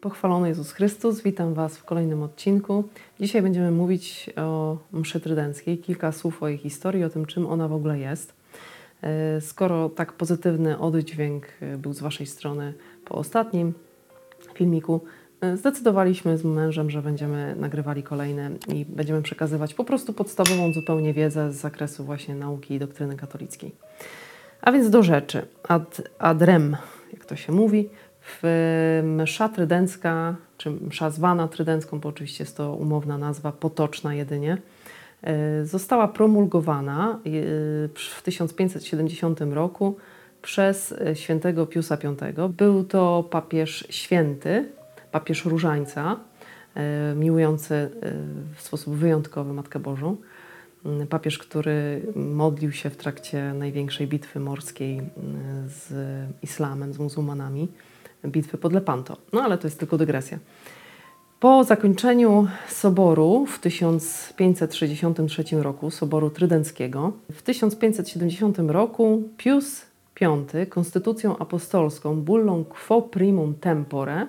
Pochwalony Jezus Chrystus, witam Was w kolejnym odcinku. Dzisiaj będziemy mówić o mszy trydenckiej, kilka słów o jej historii, o tym, czym ona w ogóle jest. E, skoro tak pozytywny oddźwięk e, był z Waszej strony po ostatnim filmiku, e, zdecydowaliśmy z mężem, że będziemy nagrywali kolejne i będziemy przekazywać po prostu podstawową zupełnie wiedzę z zakresu właśnie nauki i doktryny katolickiej. A więc do rzeczy. Ad, ad rem, jak to się mówi, w msza trydencka, czy msza zwana trydencką, bo oczywiście jest to umowna nazwa, potoczna jedynie, e, została promulgowana e, w 1570 roku przez e, świętego Piusa V. Był to papież święty, papież różańca, miłujący w sposób wyjątkowy Matkę Bożą. Mm, papież, który modlił się w trakcie największej bitwy morskiej z islamem, z muzułmanami bitwy pod Lepanto. No ale to jest tylko dygresja. Po zakończeniu soboru w 1563 roku, soboru trydenckiego, w 1570 roku Pius V konstytucją apostolską bullą quo primum tempore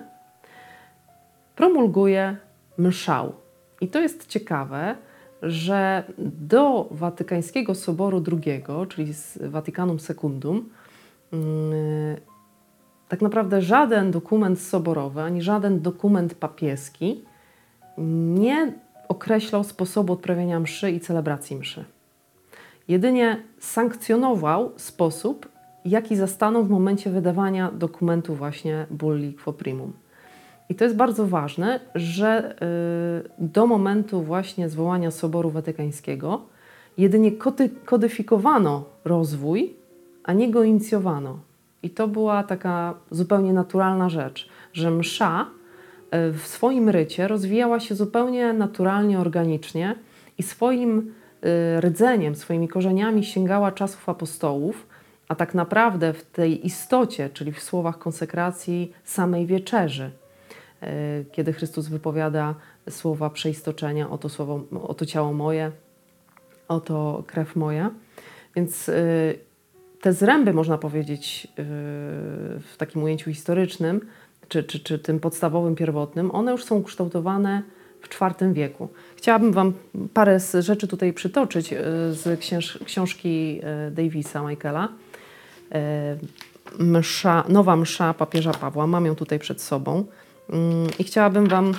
promulguje mszał. I to jest ciekawe, że do Watykańskiego Soboru II, czyli z Vaticanum Secundum, mm, tak naprawdę żaden dokument soborowy ani żaden dokument papieski nie określał sposobu odprawiania mszy i celebracji mszy. Jedynie sankcjonował sposób, jaki zastanął w momencie wydawania dokumentu właśnie Bulli Quo Primum. I to jest bardzo ważne, że y, do momentu właśnie zwołania Soboru Watykańskiego jedynie kodyfikowano rozwój, a nie go inicjowano. I to była taka zupełnie naturalna rzecz, że msza e, w swoim rycie rozwijała się zupełnie naturalnie, organicznie i swoim e, rdzeniem, swoimi korzeniami sięgała czasów apostołów, a tak naprawdę w tej istocie, czyli w słowach konsekracji samej wieczerzy, e, kiedy Chrystus wypowiada słowa przeistoczenia, oto, słowo, oto ciało moje, oto krew moja. Więc te zręby, można powiedzieć, yy, w takim ujęciu historycznym, czy, czy, czy tym podstawowym, pierwotnym, one już są ukształtowane w IV wieku. Chciałabym Wam parę rzeczy tutaj przytoczyć yy, z książ książki yy, Davisa Michaela. Msza, nowa msza papieża Pawła. Mam ją tutaj przed sobą. I chciałabym Wam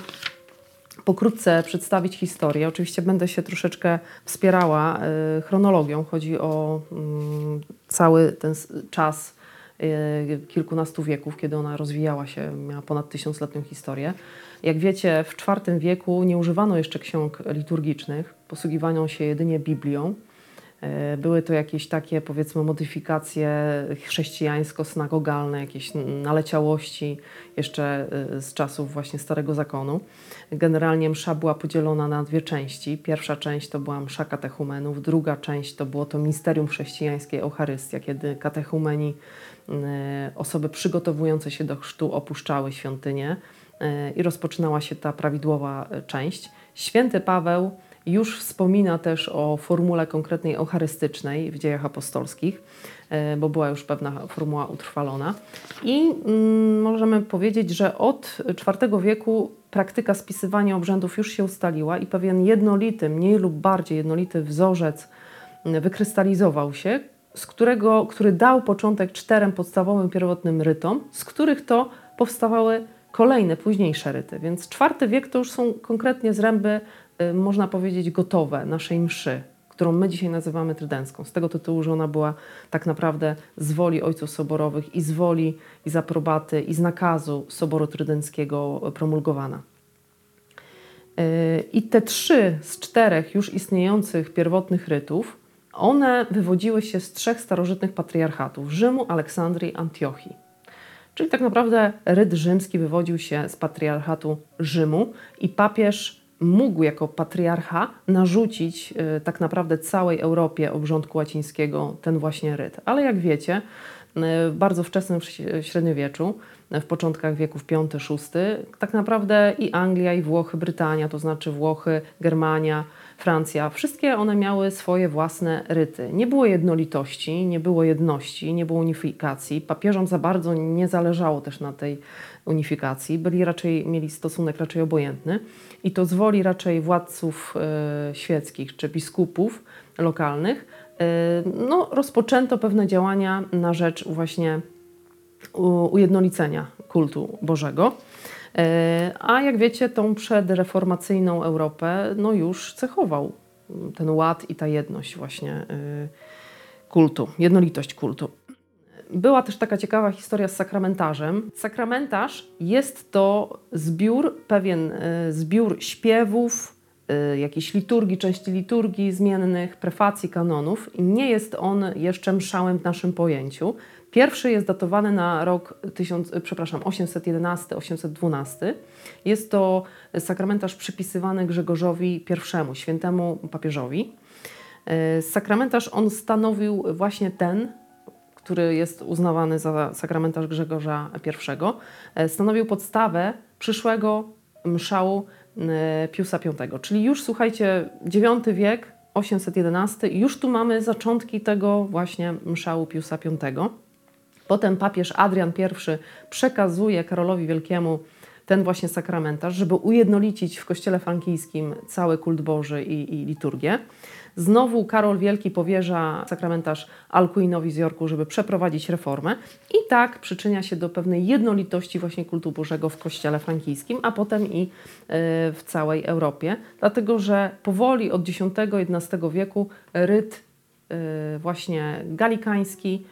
pokrótce przedstawić historię. Oczywiście będę się troszeczkę wspierała y, chronologią. Chodzi o mm, cały ten czas y, kilkunastu wieków, kiedy ona rozwijała się, miała ponad tysiącletnią historię. Jak wiecie, w IV wieku nie używano jeszcze ksiąg liturgicznych, posługiwano się jedynie Biblią. E, były to jakieś takie, powiedzmy, modyfikacje chrześcijańsko-synagogalne, jakieś naleciałości jeszcze e, z czasów właśnie Starego Zakonu. Generalnie msza była podzielona na dwie części. Pierwsza część to była msza katechumenów, druga część to było to misterium chrześcijańskie Eucharystia, kiedy katechumeni, osoby przygotowujące się do chrztu opuszczały świątynię e, i rozpoczynała się ta prawidłowa część. Święty Paweł już wspomina też o formule konkretnej eucharystycznej w dziejach apostolskich, e, bo była już pewna formuła utrwalona. I mm, możemy powiedzieć, że od IV wieku praktyka spisywania obrzędów już się ustaliła i pewien jednolity, mniej lub bardziej jednolity wzorzec mm, wykrystalizował się, z którego, który dał początek czterem podstawowym pierwotnym rytom, z których to powstawały kolejne, późniejsze ryty. Więc IV wiek to już są konkretnie zręby można powiedzieć, gotowe naszej mszy, którą my dzisiaj nazywamy trydencką. Z tego tytułu, że ona była tak naprawdę z woli ojców soborowych i z woli i z aprobaty i z nakazu Soboru Trydenckiego promulgowana. Y, I te trzy z czterech już istniejących pierwotnych rytów, one wywodziły się z trzech starożytnych patriarchatów Rzymu, Aleksandrii, Antiochii. Czyli tak naprawdę ryt rzymski wywodził się z patriarchatu Rzymu i papież mógł jako patriarcha narzucić y, tak naprawdę całej Europie obrządku łacińskiego ten właśnie ryt. Ale jak wiecie, w bardzo wczesnym średniowieczu, w początkach wieków V-VI. Tak naprawdę i Anglia, i Włochy, Brytania, to znaczy Włochy, Germania, Francja, wszystkie one miały swoje własne ryty. Nie było jednolitości, nie było jedności, nie było unifikacji. Papieżom za bardzo nie zależało też na tej unifikacji. Byli raczej, mieli stosunek raczej obojętny i to z woli raczej władców e, świeckich czy biskupów lokalnych e, no, rozpoczęto pewne działania na rzecz właśnie ujednolicenia kultu Bożego. E, a jak wiecie, tą przedreformacyjną Europę no już cechował ten ład i ta jedność właśnie e, kultu, jednolitość kultu. Była też taka ciekawa historia z sakramentarzem. Sakramentarz jest to zbiór, pewien e, zbiór śpiewów, jakiejś liturgii, części liturgii zmiennych, prefacji, kanonów nie jest on jeszcze mszałem w naszym pojęciu. Pierwszy jest datowany na rok 1000, przepraszam, 811-812. Jest to sakramentarz przypisywany Grzegorzowi I, świętemu papieżowi. E, sakramentarz on stanowił właśnie ten, który jest uznawany za sakramentarz Grzegorza I, e, stanowił podstawę przyszłego mszału e, Piusa V. Czyli już słuchajcie, IX wiek, 811, już tu mamy zaczątki tego właśnie mszału Piusa V. Potem papież Adrian I przekazuje Karolowi Wielkiemu ten właśnie sakramentarz, żeby ujednolicić w kościele frankijskim cały kult Boży i, i liturgię. Znowu Karol Wielki powierza sakramentarz Alcuinowi z Jorku, żeby przeprowadzić reformę i tak przyczynia się do pewnej jednolitości właśnie kultu Bożego w kościele frankijskim, a potem i e, w całej Europie, dlatego że powoli od X-XI wieku ryt właśnie galikański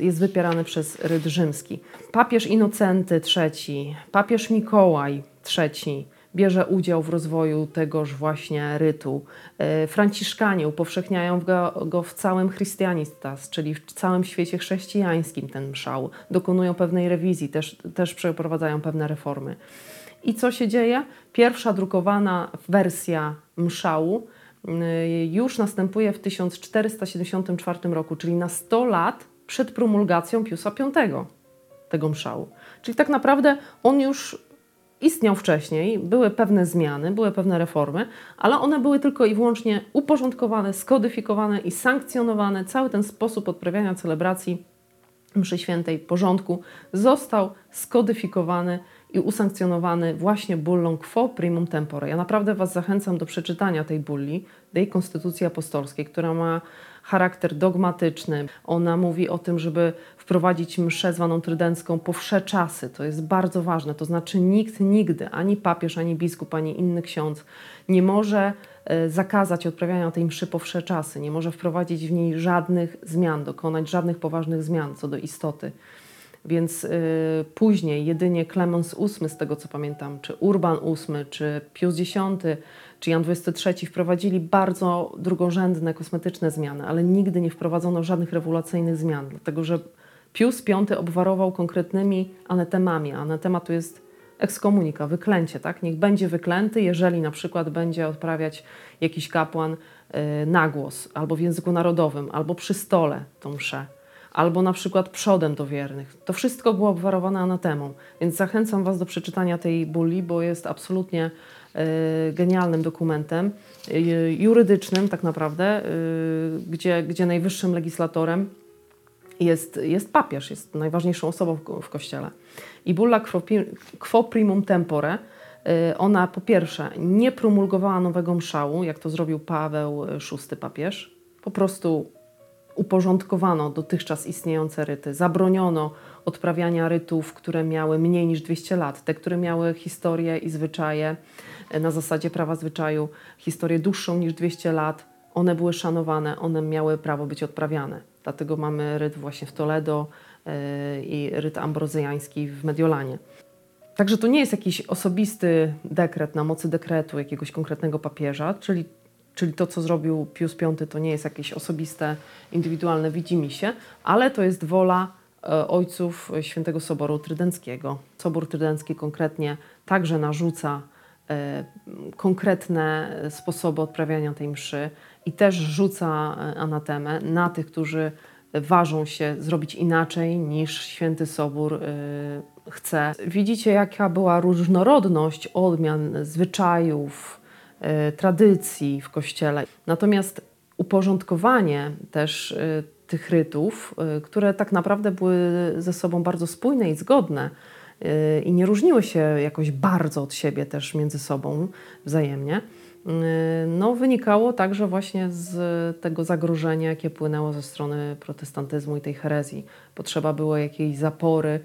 jest wypierany przez ryd rzymski. Papież Inocenty III, papież Mikołaj III bierze udział w rozwoju tegoż właśnie rytu. Y, Franciszkanie upowszechniają go, w całym Christianistas, czyli w całym świecie chrześcijańskim ten mszał. Dokonują pewnej rewizji, też, też przeprowadzają pewne reformy. I co się dzieje? Pierwsza drukowana wersja mszału Y, już następuje w 1474 roku, czyli na 100 lat przed promulgacją Piusa V, tego mszału. Czyli tak naprawdę on już istniał wcześniej, były pewne zmiany, były pewne reformy, ale one były tylko i wyłącznie uporządkowane, skodyfikowane i sankcjonowane. Cały ten sposób odprawiania celebracji mszy świętej porządku został skodyfikowany i usankcjonowany właśnie bullą quo primum tempore. Ja naprawdę Was zachęcam do przeczytania tej bulli, tej konstytucji apostolskiej, która ma charakter dogmatyczny. Ona mówi o tym, żeby wprowadzić mszę zwaną trydencką po wsze czasy. To jest bardzo ważne. To znaczy nikt nigdy, ani papież, ani biskup, ani inny ksiądz nie może e, zakazać odprawiania tej mszy po wsze czasy, nie może wprowadzić w niej żadnych zmian, dokonać żadnych poważnych zmian co do istoty. Więc y, później jedynie Klemens VIII, z tego co pamiętam, czy Urban VIII, czy Pius X, czy Jan XXIII wprowadzili bardzo drugorzędne, kosmetyczne zmiany, ale nigdy nie wprowadzono żadnych rewolucyjnych zmian, dlatego że Pius V obwarował konkretnymi anetemami. Anetema to jest ekskomunika, wyklęcie, tak? Niech będzie wyklęty, jeżeli na przykład będzie odprawiać jakiś kapłan y, nagłos, albo w języku narodowym, albo przy stole tą mszę albo na przykład przodem do wiernych. To wszystko było obwarowane anatemą, więc zachęcam Was do przeczytania tej bulli, bo jest absolutnie y, genialnym dokumentem, y, jurydycznym tak naprawdę, y, gdzie, gdzie najwyższym legislatorem jest, jest papież, jest najważniejszą osobą w, w Kościele. I bulla quo primum tempore, ona po pierwsze nie promulgowała nowego mszału, jak to zrobił Paweł VI papież, po prostu uporządkowano dotychczas istniejące ryty, zabroniono odprawiania rytów, które miały mniej niż 200 lat, te, które miały historię i zwyczaje e, na zasadzie prawa zwyczaju, historię dłuższą niż 200 lat, one były szanowane, one miały prawo być odprawiane. Dlatego mamy ryt właśnie w Toledo yy, i ryt ambrozyjański w Mediolanie. Także to nie jest jakiś osobisty dekret na mocy dekretu jakiegoś konkretnego papieża, czyli Czyli to, co zrobił Pius V, to nie jest jakieś osobiste, indywidualne widzimisię, ale to jest wola e, ojców Świętego Soboru Trydenckiego. Sobór Trydencki konkretnie także narzuca e, konkretne sposoby odprawiania tej mszy i też rzuca e, anatemę na tych, którzy ważą się zrobić inaczej niż Święty Sobór chce. Widzicie, jaka była różnorodność odmian, zwyczajów, tradycji w Kościele. Natomiast uporządkowanie też y, tych rytów, które tak naprawdę były ze sobą bardzo spójne i zgodne, i nie różniły się jakoś bardzo od siebie też między sobą wzajemnie, no, wynikało także właśnie z tego zagrożenia, jakie płynęło ze strony protestantyzmu i tej herezji. Potrzeba było jakiejś zapory,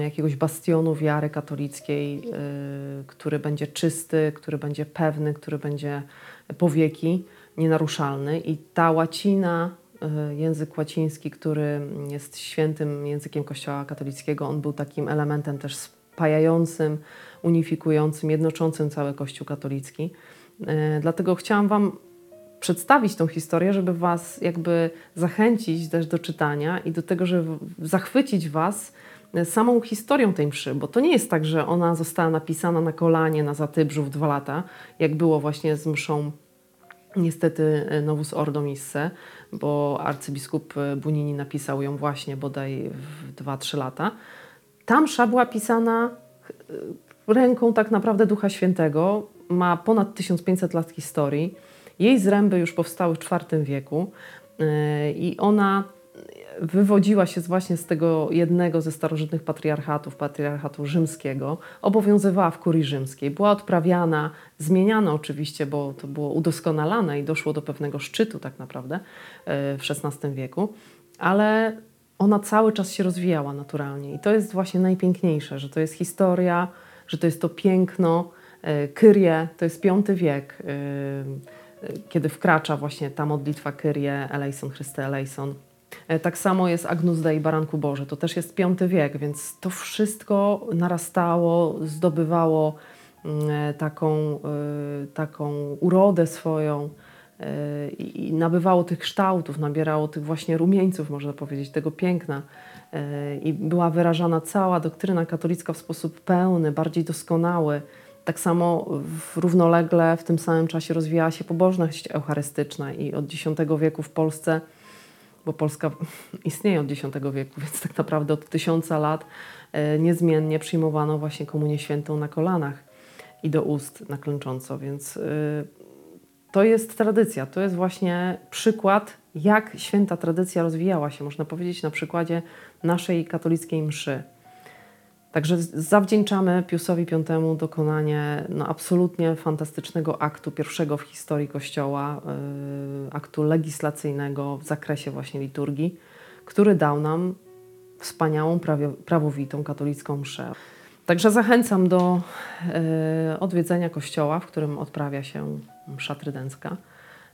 jakiegoś bastionu wiary katolickiej, y, który będzie czysty, który będzie pewny, który będzie powieki, nienaruszalny. I ta łacina, y, język łaciński, który jest świętym językiem Kościoła katolickiego, on był takim elementem też spajającym, unifikującym, jednoczącym cały Kościół katolicki. E, dlatego chciałam Wam przedstawić tą historię, żeby Was jakby zachęcić też do czytania i do tego, żeby zachwycić Was samą historią tej mszy, bo to nie jest tak, że ona została napisana na kolanie na Zatybrzu w dwa lata, jak było właśnie z mszą niestety e, Novus Ordo Misse, bo arcybiskup Bunini napisał ją właśnie bodaj w 2-3 lata. Ta msza była pisana ręką tak naprawdę Ducha Świętego, ma ponad 1500 lat historii. Jej zręby już powstały w IV wieku e, i ona wywodziła się właśnie z tego jednego ze starożytnych patriarchatów, patriarchatu rzymskiego, obowiązywała w kurii rzymskiej, była odprawiana, zmieniana oczywiście, bo to było udoskonalane i doszło do pewnego szczytu tak naprawdę e, w XVI wieku, ale ona cały czas się rozwijała naturalnie i to jest właśnie najpiękniejsze, że to jest historia, że to jest to piękno, E, Kyrie to jest V wiek, e, kiedy wkracza właśnie ta modlitwa Kyrie, eleison, Chryste eleison. Tak samo jest Agnus Dei, Baranku Boże, to też jest V wiek, więc to wszystko narastało, zdobywało mm, taką, taką urodę swoją i nabywało tych kształtów, nabierało tych właśnie rumieńców, można powiedzieć, tego piękna. I była wyrażana cała doktryna katolicka w sposób pełny, bardziej doskonały. Tak samo w, równolegle w tym samym czasie rozwijała się pobożność eucharystyczna i od X wieku w Polsce, bo Polska istnieje od X wieku, więc tak naprawdę od tysiąca lat e, niezmiennie przyjmowano właśnie komunię świętą na kolanach i do ust na klęcząco, więc e, to jest tradycja, to jest właśnie przykład, jak święta tradycja rozwijała się, można powiedzieć na przykładzie naszej katolickiej mszy. Także zawdzięczamy Piusowi V dokonanie no, absolutnie fantastycznego aktu, pierwszego w historii Kościoła, yy, aktu legislacyjnego w zakresie właśnie liturgii, który dał nam wspaniałą, prawowitą katolicką mszę. Także zachęcam do yy, odwiedzenia kościoła, w którym odprawia się msza trydencka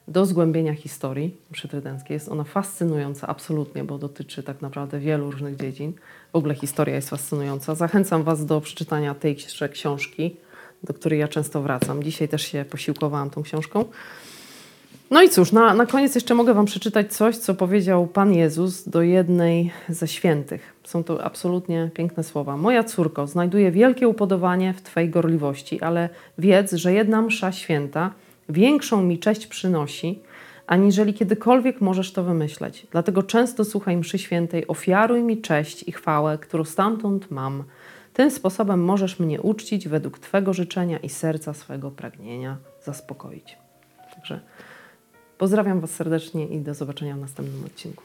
do zgłębienia historii mszy trydenckiej. Jest ona fascynująca absolutnie, bo dotyczy tak naprawdę wielu różnych dziedzin. W ogóle historia jest fascynująca. Zachęcam Was do przeczytania tej książki, do której ja często wracam. Dzisiaj też się posiłkowałam tą książką. No i cóż, na, na koniec jeszcze mogę Wam przeczytać coś, co powiedział Pan Jezus do jednej ze świętych. Są to absolutnie piękne słowa. Moja córko, znajduję wielkie upodobanie w Twojej gorliwości, ale wiedz, że jedna msza święta – większą mi cześć przynosi, aniżeli kiedykolwiek możesz to wymyśleć. Dlatego często słuchaj mszy świętej, ofiaruj mi cześć i chwałę, którą stamtąd mam. Tym sposobem możesz mnie uczcić według Twego życzenia i serca swego pragnienia zaspokoić. Także pozdrawiam Was serdecznie i do zobaczenia w następnym odcinku.